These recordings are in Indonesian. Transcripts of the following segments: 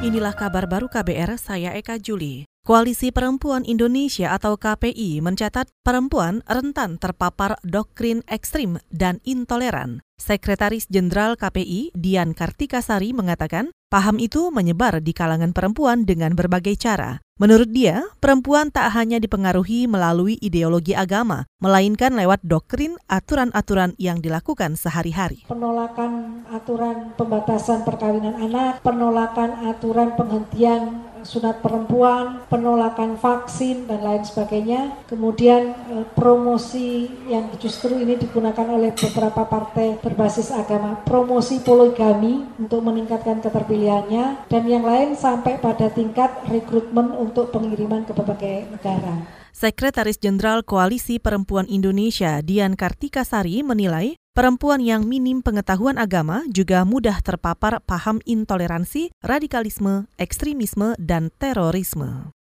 Inilah kabar baru KBR, saya Eka Juli. Koalisi Perempuan Indonesia atau KPI mencatat perempuan rentan terpapar doktrin ekstrim dan intoleran. Sekretaris Jenderal KPI Dian Kartikasari mengatakan, paham itu menyebar di kalangan perempuan dengan berbagai cara. Menurut dia, perempuan tak hanya dipengaruhi melalui ideologi agama, melainkan lewat doktrin aturan-aturan yang dilakukan sehari-hari. Penolakan aturan pembatasan perkawinan anak, penolakan aturan penghentian sunat perempuan, penolakan vaksin dan lain sebagainya. Kemudian eh, promosi yang justru ini digunakan oleh beberapa partai berbasis agama, promosi poligami untuk meningkatkan keterpilihannya dan yang lain sampai pada tingkat rekrutmen untuk pengiriman ke berbagai negara. Sekretaris Jenderal Koalisi Perempuan Indonesia Dian Kartikasari menilai perempuan yang minim pengetahuan agama juga mudah terpapar paham intoleransi, radikalisme, ekstremisme, dan terorisme.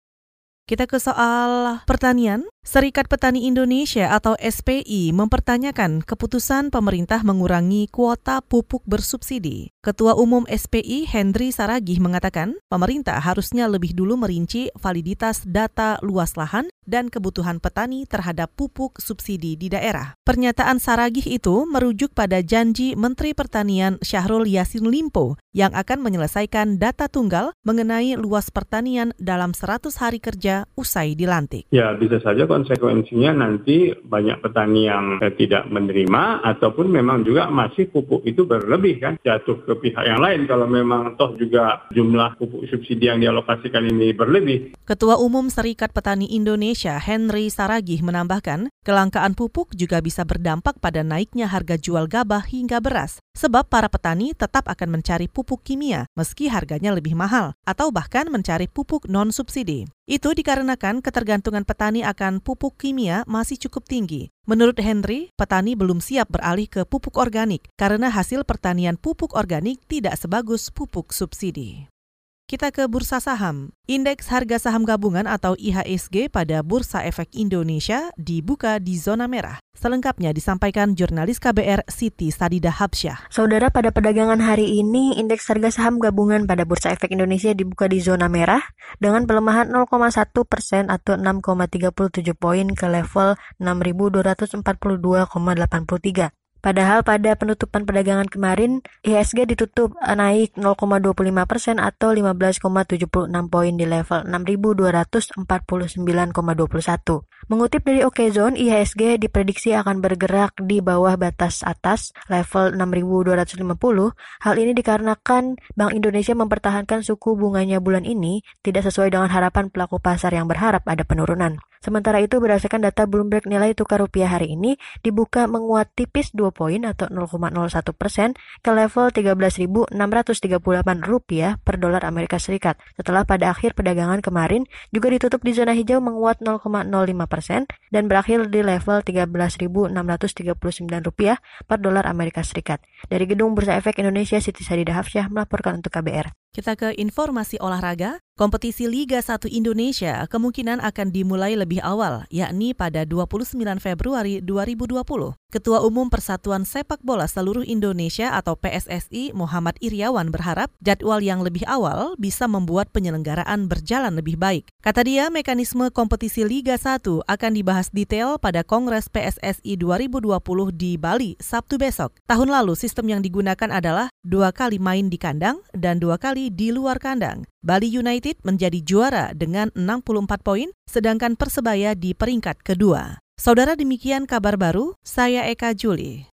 Kita ke soal pertanian. Serikat Petani Indonesia atau SPI mempertanyakan keputusan pemerintah mengurangi kuota pupuk bersubsidi. Ketua Umum SPI Hendri Saragih mengatakan, pemerintah harusnya lebih dulu merinci validitas data luas lahan dan kebutuhan petani terhadap pupuk subsidi di daerah. Pernyataan Saragih itu merujuk pada janji Menteri Pertanian Syahrul Yassin Limpo yang akan menyelesaikan data tunggal mengenai luas pertanian dalam 100 hari kerja usai dilantik. Ya, bisa saja konsekuensinya nanti banyak petani yang eh, tidak menerima ataupun memang juga masih pupuk itu berlebih kan jatuh ke pihak yang lain kalau memang toh juga jumlah pupuk subsidi yang dialokasikan ini berlebih. Ketua Umum Serikat Petani Indonesia Henry Saragih menambahkan, kelangkaan pupuk juga bisa berdampak pada naiknya harga jual gabah hingga beras sebab para petani tetap akan mencari pupuk kimia meski harganya lebih mahal atau bahkan mencari pupuk non subsidi. Itu dikarenakan ketergantungan petani akan pupuk kimia masih cukup tinggi. Menurut Henry, petani belum siap beralih ke pupuk organik karena hasil pertanian pupuk organik tidak sebagus pupuk subsidi. Kita ke bursa saham. Indeks harga saham gabungan atau IHSG pada Bursa Efek Indonesia dibuka di zona merah. Selengkapnya disampaikan jurnalis KBR Siti Sadida Habsyah. Saudara, pada perdagangan hari ini, indeks harga saham gabungan pada Bursa Efek Indonesia dibuka di zona merah dengan pelemahan 0,1 persen atau 6,37 poin ke level 6.242,83. Padahal pada penutupan perdagangan kemarin, IHSG ditutup naik 0,25 persen atau 15,76 poin di level 6.249,21. Mengutip dari Okezone, IHSG diprediksi akan bergerak di bawah batas atas level 6.250. Hal ini dikarenakan Bank Indonesia mempertahankan suku bunganya bulan ini tidak sesuai dengan harapan pelaku pasar yang berharap ada penurunan. Sementara itu, berdasarkan data Bloomberg nilai tukar rupiah hari ini dibuka menguat tipis 2 poin atau 0,01 persen ke level 13.638 rupiah per dolar Amerika Serikat. Setelah pada akhir perdagangan kemarin juga ditutup di zona hijau menguat 0,05 persen dan berakhir di level 13.639 rupiah per dolar Amerika Serikat. Dari Gedung Bursa Efek Indonesia, Siti Sadidah Hafsyah melaporkan untuk KBR. Kita ke informasi olahraga. Kompetisi Liga 1 Indonesia kemungkinan akan dimulai lebih awal, yakni pada 29 Februari 2020. Ketua Umum Persatuan Sepak Bola Seluruh Indonesia atau PSSI Muhammad Iriawan berharap jadwal yang lebih awal bisa membuat penyelenggaraan berjalan lebih baik. Kata dia, mekanisme kompetisi Liga 1 akan dibahas detail pada Kongres PSSI 2020 di Bali Sabtu besok. Tahun lalu sistem yang digunakan adalah dua kali main di kandang dan dua kali di luar kandang. Bali United menjadi juara dengan 64 poin, sedangkan Persebaya di peringkat kedua. Saudara demikian kabar baru, saya Eka Juli.